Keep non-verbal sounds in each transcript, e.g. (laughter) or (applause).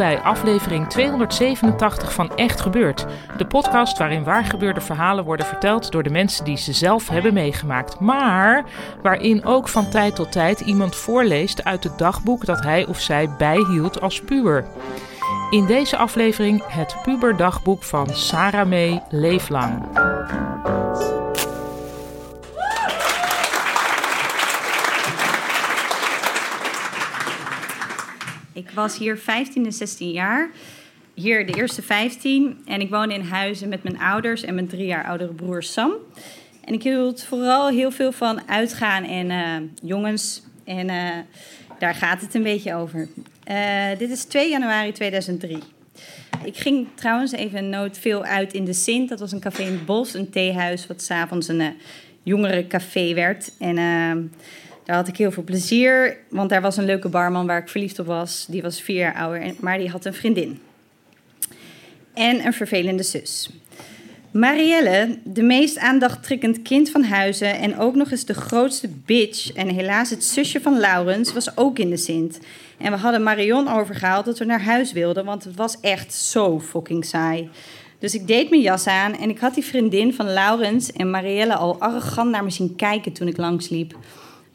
Bij aflevering 287 van Echt Gebeurd. De podcast waarin waargebeurde verhalen worden verteld door de mensen die ze zelf hebben meegemaakt. Maar waarin ook van tijd tot tijd iemand voorleest uit het dagboek dat hij of zij bijhield als puber. In deze aflevering het puberdagboek van Sarah May Leeflang. Ik was hier 15 en 16 jaar. Hier de eerste 15. En ik woonde in Huizen met mijn ouders en mijn drie jaar oudere broer Sam. En ik hield vooral heel veel van uitgaan en eh, jongens. En eh, daar gaat het een beetje over. Eh, dit is 2 januari 2003. Ik ging trouwens even noot veel uit in de Sint. Dat was een café in het bos, een theehuis, wat s'avonds een jongere café werd. En daar had ik heel veel plezier, want daar was een leuke barman waar ik verliefd op was. Die was vier jaar ouder, maar die had een vriendin. En een vervelende zus. Marielle, de meest aandachttrekkend kind van huizen en ook nog eens de grootste bitch en helaas het zusje van Laurens, was ook in de Sint. En we hadden Marion overgehaald dat we naar huis wilden, want het was echt zo fucking saai. Dus ik deed mijn jas aan en ik had die vriendin van Laurens en Marielle al arrogant naar me zien kijken toen ik langsliep.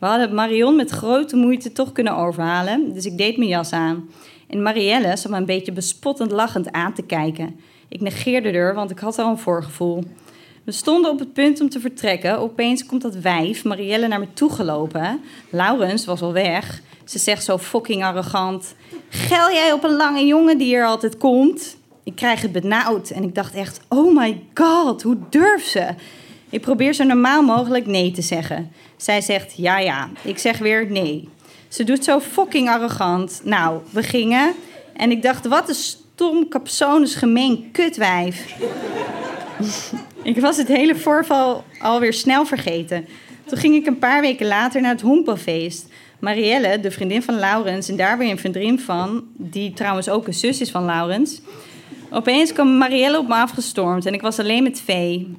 We hadden Marion met grote moeite toch kunnen overhalen, dus ik deed mijn jas aan. En Marielle zat me een beetje bespottend lachend aan te kijken. Ik negeerde er, want ik had al een voorgevoel. We stonden op het punt om te vertrekken. Opeens komt dat wijf, Marielle, naar me toe gelopen. Laurens was al weg. Ze zegt zo fucking arrogant: Gel jij op een lange jongen die er altijd komt? Ik krijg het benauwd en ik dacht echt: Oh my god, hoe durf ze? Ik probeer zo normaal mogelijk nee te zeggen. Zij zegt ja, ja. Ik zeg weer nee. Ze doet zo fucking arrogant. Nou, we gingen. En ik dacht, wat een stom, capsones, gemeen kutwijf. (laughs) ik was het hele voorval alweer snel vergeten. Toen ging ik een paar weken later naar het honkbalfeest. Marielle, de vriendin van Laurens, en daar weer een vriendin van, die trouwens ook een zus is van Laurens. Opeens kwam Marielle op me afgestormd en ik was alleen met Vee.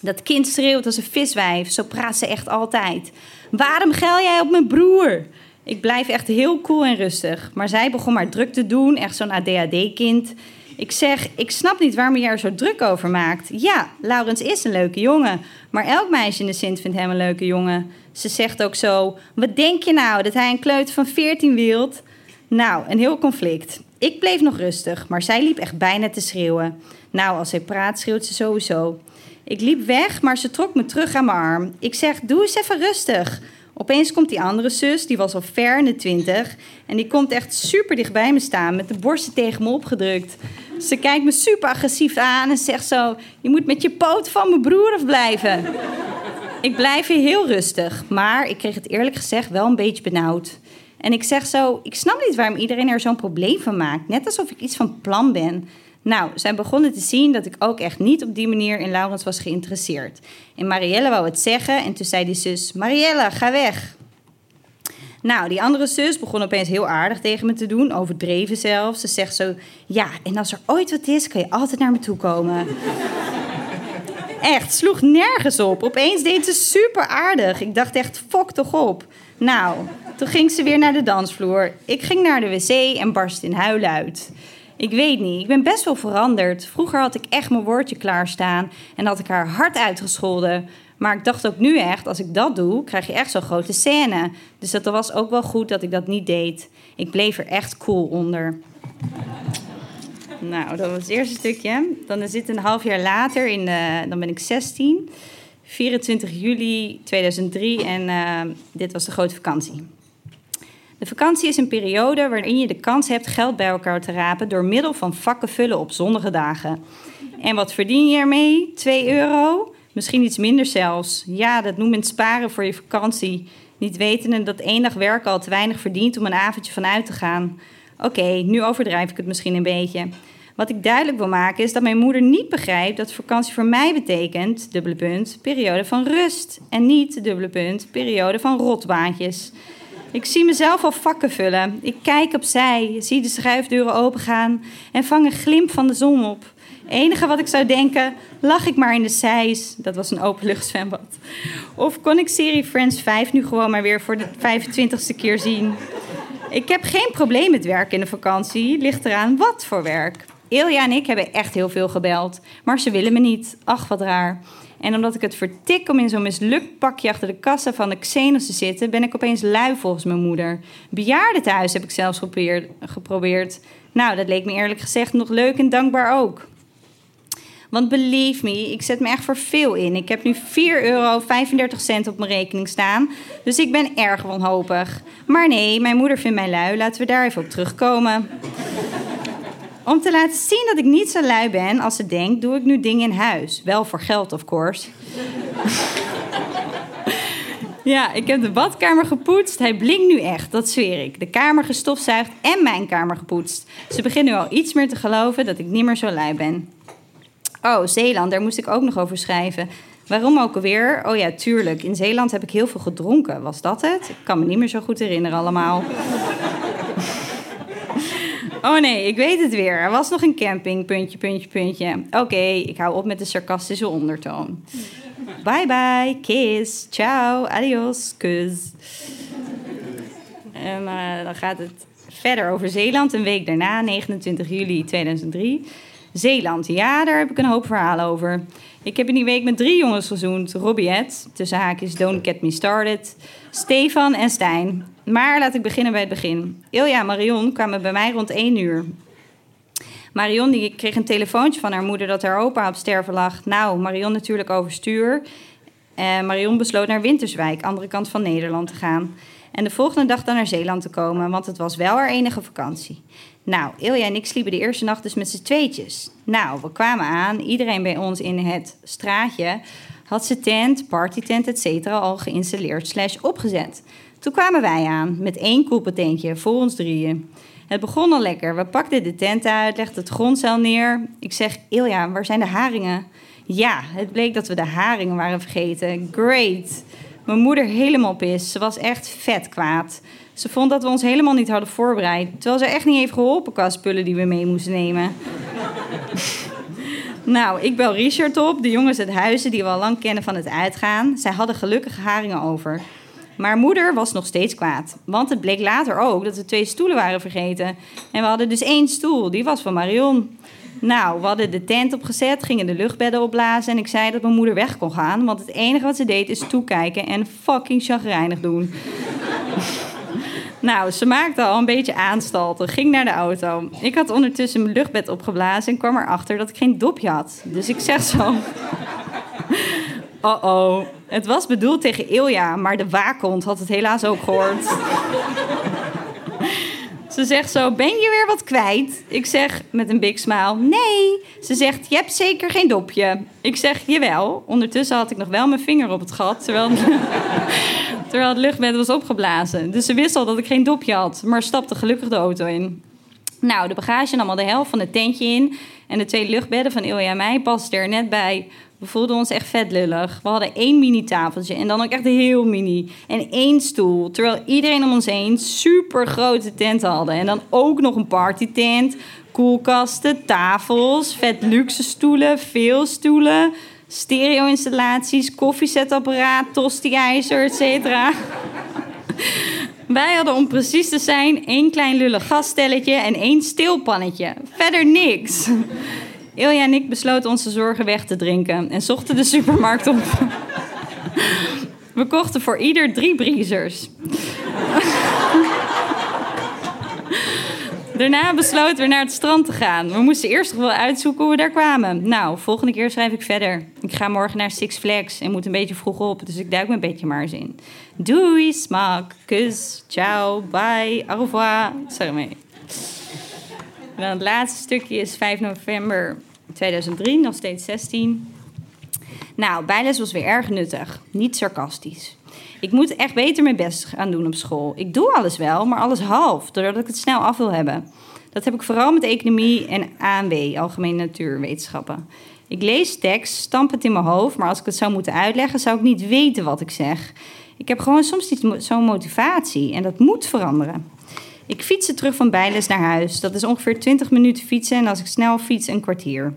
Dat kind schreeuwt als een viswijf, zo praat ze echt altijd. Waarom gel jij op mijn broer? Ik blijf echt heel cool en rustig. Maar zij begon maar druk te doen, echt zo'n ADHD-kind. Ik zeg, ik snap niet waarom je er zo druk over maakt. Ja, Laurens is een leuke jongen. Maar elk meisje in de Sint vindt hem een leuke jongen. Ze zegt ook zo, wat denk je nou, dat hij een kleuter van 14 wilt? Nou, een heel conflict. Ik bleef nog rustig, maar zij liep echt bijna te schreeuwen. Nou, als zij praat, schreeuwt ze sowieso. Ik liep weg, maar ze trok me terug aan mijn arm. Ik zeg, doe eens even rustig. Opeens komt die andere zus, die was al ver in de twintig. En die komt echt super dicht bij me staan, met de borsten tegen me opgedrukt. Ze kijkt me super agressief aan en zegt zo... Je moet met je poot van mijn broer afblijven. ik blijf hier heel rustig, maar ik kreeg het eerlijk gezegd wel een beetje benauwd. En ik zeg zo, ik snap niet waarom iedereen er zo'n probleem van maakt. Net alsof ik iets van plan ben. Nou, zij begonnen te zien dat ik ook echt niet op die manier in Laurens was geïnteresseerd. En Marielle wou het zeggen en toen zei die zus... Marielle, ga weg. Nou, die andere zus begon opeens heel aardig tegen me te doen, overdreven zelfs. Ze zegt zo, ja, en als er ooit wat is, kan je altijd naar me toe komen. (laughs) echt, sloeg nergens op. Opeens deed ze super aardig. Ik dacht echt, fok toch op. Nou, toen ging ze weer naar de dansvloer. Ik ging naar de wc en barst in huilen uit. Ik weet niet. Ik ben best wel veranderd. Vroeger had ik echt mijn woordje klaarstaan en had ik haar hard uitgescholden. Maar ik dacht ook nu echt, als ik dat doe, krijg je echt zo'n grote scène. Dus dat was ook wel goed dat ik dat niet deed. Ik bleef er echt cool onder. (laughs) Nou, dat was het eerste stukje. Dan dit een half jaar later, in de, dan ben ik 16. 24 juli 2003 en uh, dit was de grote vakantie. De vakantie is een periode waarin je de kans hebt geld bij elkaar te rapen door middel van vakken vullen op zonnige dagen. En wat verdien je ermee? 2 euro? Misschien iets minder zelfs. Ja, dat noemt men sparen voor je vakantie. Niet wetende dat één dag werken al te weinig verdient om een avondje vanuit te gaan. Oké, nu overdrijf ik het misschien een beetje. Wat ik duidelijk wil maken is dat mijn moeder niet begrijpt dat vakantie voor mij betekent, dubbele punt, periode van rust. En niet, dubbele punt, periode van rotbaantjes. Ik zie mezelf al vakken vullen. Ik kijk opzij, zie de schuifdeuren opengaan en vang een glimp van de zon op. enige wat ik zou denken, lag ik maar in de seis. Dat was een openluchtzwembad. Of kon ik serie Friends 5 nu gewoon maar weer voor de 25ste keer zien. Ik heb geen probleem met werk in de vakantie. Ligt eraan wat voor werk. Ilja en ik hebben echt heel veel gebeld. Maar ze willen me niet. Ach, wat raar. En omdat ik het vertik om in zo'n mislukt pakje achter de kassa van de Xenos te zitten, ben ik opeens lui volgens mijn moeder. thuis heb ik zelfs geprobeerd. Nou, dat leek me eerlijk gezegd nog leuk en dankbaar ook. Want believe me, ik zet me echt voor veel in. Ik heb nu 4,35 euro op mijn rekening staan. Dus ik ben erg wanhopig. Maar nee, mijn moeder vindt mij lui. Laten we daar even op terugkomen. Om te laten zien dat ik niet zo lui ben als ze denkt, doe ik nu dingen in huis. Wel voor geld, of course. (laughs) ja, ik heb de badkamer gepoetst. Hij blinkt nu echt, dat zweer ik. De kamer gestofzuigd en mijn kamer gepoetst. Ze begint nu al iets meer te geloven dat ik niet meer zo lui ben. Oh, Zeeland, daar moest ik ook nog over schrijven. Waarom ook alweer? Oh ja, tuurlijk. In Zeeland heb ik heel veel gedronken. Was dat het? Ik kan me niet meer zo goed herinneren allemaal. Oh nee, ik weet het weer. Er was nog een camping, puntje, puntje, puntje. Oké, ik hou op met de sarcastische ondertoon. Bye bye, kiss, ciao, adios, kus. En uh, dan gaat het verder over Zeeland. Een week daarna, 29 juli 2003. Zeeland, ja, daar heb ik een hoop verhalen over. Ik heb in die week met drie jongens gezoend. Robbie tussen haakjes Don't Get Me Started, Stefan en Stijn. Maar laat ik beginnen bij het begin. Ilja en Marion kwamen bij mij rond 1 uur. Marion die kreeg een telefoontje van haar moeder dat haar opa op sterven lag. Nou, Marion natuurlijk overstuur. Uh, Marion besloot naar Winterswijk, andere kant van Nederland, te gaan. En de volgende dag dan naar Zeeland te komen, want het was wel haar enige vakantie. Nou, Ilja en ik sliepen de eerste nacht dus met z'n tweetjes. Nou, we kwamen aan. Iedereen bij ons in het straatje had zijn tent, partytent, et cetera, al geïnstalleerd slash opgezet. Toen kwamen wij aan met één koepeltentje voor ons drieën. Het begon al lekker. We pakten de tent uit, legden het grondzeil neer. Ik zeg, Ilja, waar zijn de haringen? Ja, het bleek dat we de haringen waren vergeten. Great. Mijn moeder helemaal pis. Ze was echt vet kwaad. Ze vond dat we ons helemaal niet hadden voorbereid. Terwijl ze echt niet heeft geholpen qua spullen die we mee moesten nemen. (laughs) nou, ik bel Richard op, de jongens uit Huizen die we al lang kennen van het uitgaan. Zij hadden gelukkig haringen over. Maar moeder was nog steeds kwaad. Want het bleek later ook dat we twee stoelen waren vergeten. En we hadden dus één stoel, die was van Marion. Nou, we hadden de tent opgezet, gingen de luchtbedden opblazen... en ik zei dat mijn moeder weg kon gaan... want het enige wat ze deed is toekijken en fucking chagrijnig doen. (laughs) Nou, ze maakte al een beetje aanstalten, ging naar de auto. Ik had ondertussen mijn luchtbed opgeblazen en kwam erachter dat ik geen dopje had. Dus ik zeg zo... (laughs) Oh oh, het was bedoeld tegen Ilja, maar de waakhond had het helaas ook gehoord. (laughs) Ze zegt zo, ben je weer wat kwijt? Ik zeg met een big smile, nee. Ze zegt, je hebt zeker geen dopje. Ik zeg, jawel. Ondertussen had ik nog wel mijn vinger op het gat, terwijl, (laughs) terwijl het luchtbed was opgeblazen. Dus ze wist al dat ik geen dopje had, maar stapte gelukkig de auto in. Nou, de bagage nam al de helft van het tentje in. En de twee luchtbedden van Ilja en mij pasten er net bij. We voelden ons echt vet lullig. We hadden één mini-tafeltje en dan ook echt heel mini. En één stoel. Terwijl iedereen om ons heen super grote tenten hadden. En dan ook nog een partytent, koelkasten, tafels, vet luxe stoelen, veel stoelen, stereo-installaties, koffiezetapparaat, tosti-ijzer, et cetera. Wij hadden om precies te zijn één klein lullig gasstelletje en één stilpannetje. Verder niks. Ilja en ik besloten onze zorgen weg te drinken en zochten de supermarkt op. We kochten voor ieder drie briezers. Daarna besloten we naar het strand te gaan. We moesten eerst nog wel uitzoeken hoe we daar kwamen. Nou, volgende keer schrijf ik verder. Ik ga morgen naar Six Flags en moet een beetje vroeg op, dus ik duik mijn beetje maar eens in. Doei, smak, kus, ciao, bye, au revoir. Sorry mee. En dan het laatste stukje is 5 november 2003, nog steeds 16. Nou, bijles was weer erg nuttig, niet sarcastisch. Ik moet echt beter mijn best gaan doen op school. Ik doe alles wel, maar alles half, doordat ik het snel af wil hebben. Dat heb ik vooral met economie en ANW, Algemene Natuurwetenschappen. Ik lees tekst, stamp het in mijn hoofd, maar als ik het zou moeten uitleggen, zou ik niet weten wat ik zeg. Ik heb gewoon soms niet zo'n motivatie en dat moet veranderen. Ik fietste terug van bijles naar huis. Dat is ongeveer 20 minuten fietsen en als ik snel fiets een kwartier.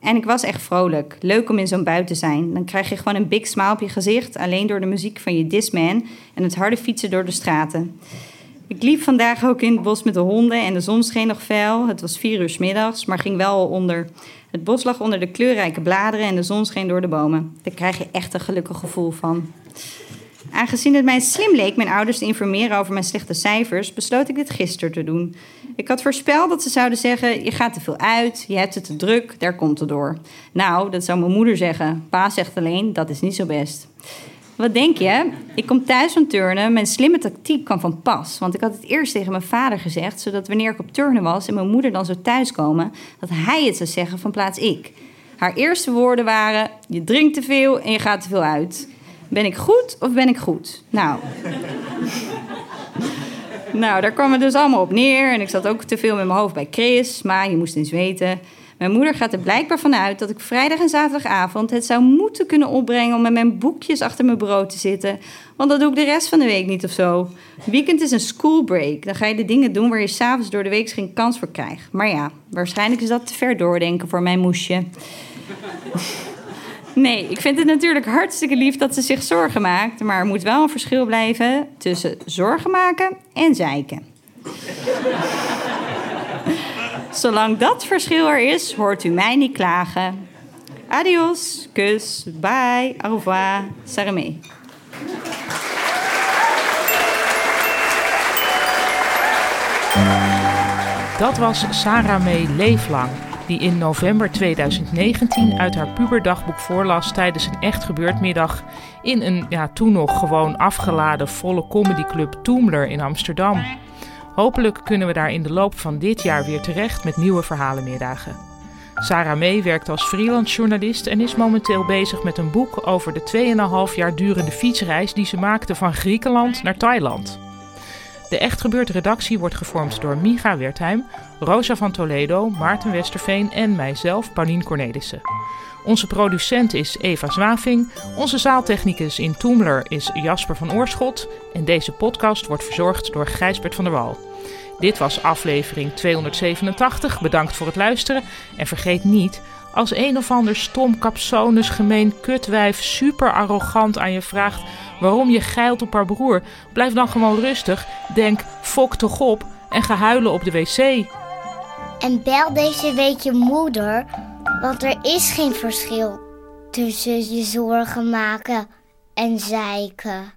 En ik was echt vrolijk. Leuk om in zo'n bui te zijn. Dan krijg je gewoon een big smile op je gezicht, alleen door de muziek van je Disman en het harde fietsen door de straten. Ik liep vandaag ook in het bos met de honden en de zon scheen nog fel. Het was vier uur middags, maar ging wel onder. Het bos lag onder de kleurrijke bladeren en de zon scheen door de bomen. Daar krijg je echt een gelukkig gevoel van. Aangezien het mij slim leek mijn ouders te informeren over mijn slechte cijfers, besloot ik dit gisteren te doen. Ik had voorspeld dat ze zouden zeggen: Je gaat te veel uit, je hebt het te druk, daar komt het door. Nou, dat zou mijn moeder zeggen. Pa zegt alleen: Dat is niet zo best. Wat denk je? Ik kom thuis van turnen. Mijn slimme tactiek kwam van pas. Want ik had het eerst tegen mijn vader gezegd, zodat wanneer ik op turnen was en mijn moeder dan zou thuiskomen, dat hij het zou zeggen van plaats ik. Haar eerste woorden waren: Je drinkt te veel en je gaat te veel uit. Ben ik goed of ben ik goed? Nou. (laughs) nou, daar kwam het dus allemaal op neer. En ik zat ook te veel met mijn hoofd bij Chris. Maar je moest eens weten. Mijn moeder gaat er blijkbaar vanuit dat ik vrijdag en zaterdagavond het zou moeten kunnen opbrengen om met mijn boekjes achter mijn bureau te zitten. Want dat doe ik de rest van de week niet of zo. Weekend is een schoolbreak. Dan ga je de dingen doen waar je s'avonds door de week geen kans voor krijgt. Maar ja, waarschijnlijk is dat te ver doordenken voor mijn moesje. (laughs) Nee, ik vind het natuurlijk hartstikke lief dat ze zich zorgen maakt. Maar er moet wel een verschil blijven tussen zorgen maken en zeiken. Zolang dat verschil er is, hoort u mij niet klagen. Adios, kus, bye, au revoir, saramé. Dat was Sarah May Leeflang, die in november 2019 uit haar puberdagboek voorlas tijdens een echt gebeurd in een ja, toen nog gewoon afgeladen volle comedyclub Toomler in Amsterdam. Hopelijk kunnen we daar in de loop van dit jaar weer terecht met nieuwe verhalenmiddagen. Sarah May werkt als freelance journalist en is momenteel bezig met een boek over de 2,5 jaar durende fietsreis die ze maakte van Griekenland naar Thailand. De Echt Gebeurd redactie wordt gevormd door Miga Wertheim, Rosa van Toledo, Maarten Westerveen en mijzelf, Paulien Cornelissen. Onze producent is Eva Zwaving, onze zaaltechnicus in Toomler is Jasper van Oorschot en deze podcast wordt verzorgd door Gijsbert van der Wal. Dit was aflevering 287. Bedankt voor het luisteren en vergeet niet als een of ander stom, kapsonus, gemeen kutwijf super arrogant aan je vraagt waarom je geilt op haar broer, blijf dan gewoon rustig, denk fok toch op en ga huilen op de wc. En bel deze week je moeder, want er is geen verschil tussen je zorgen maken en zeiken.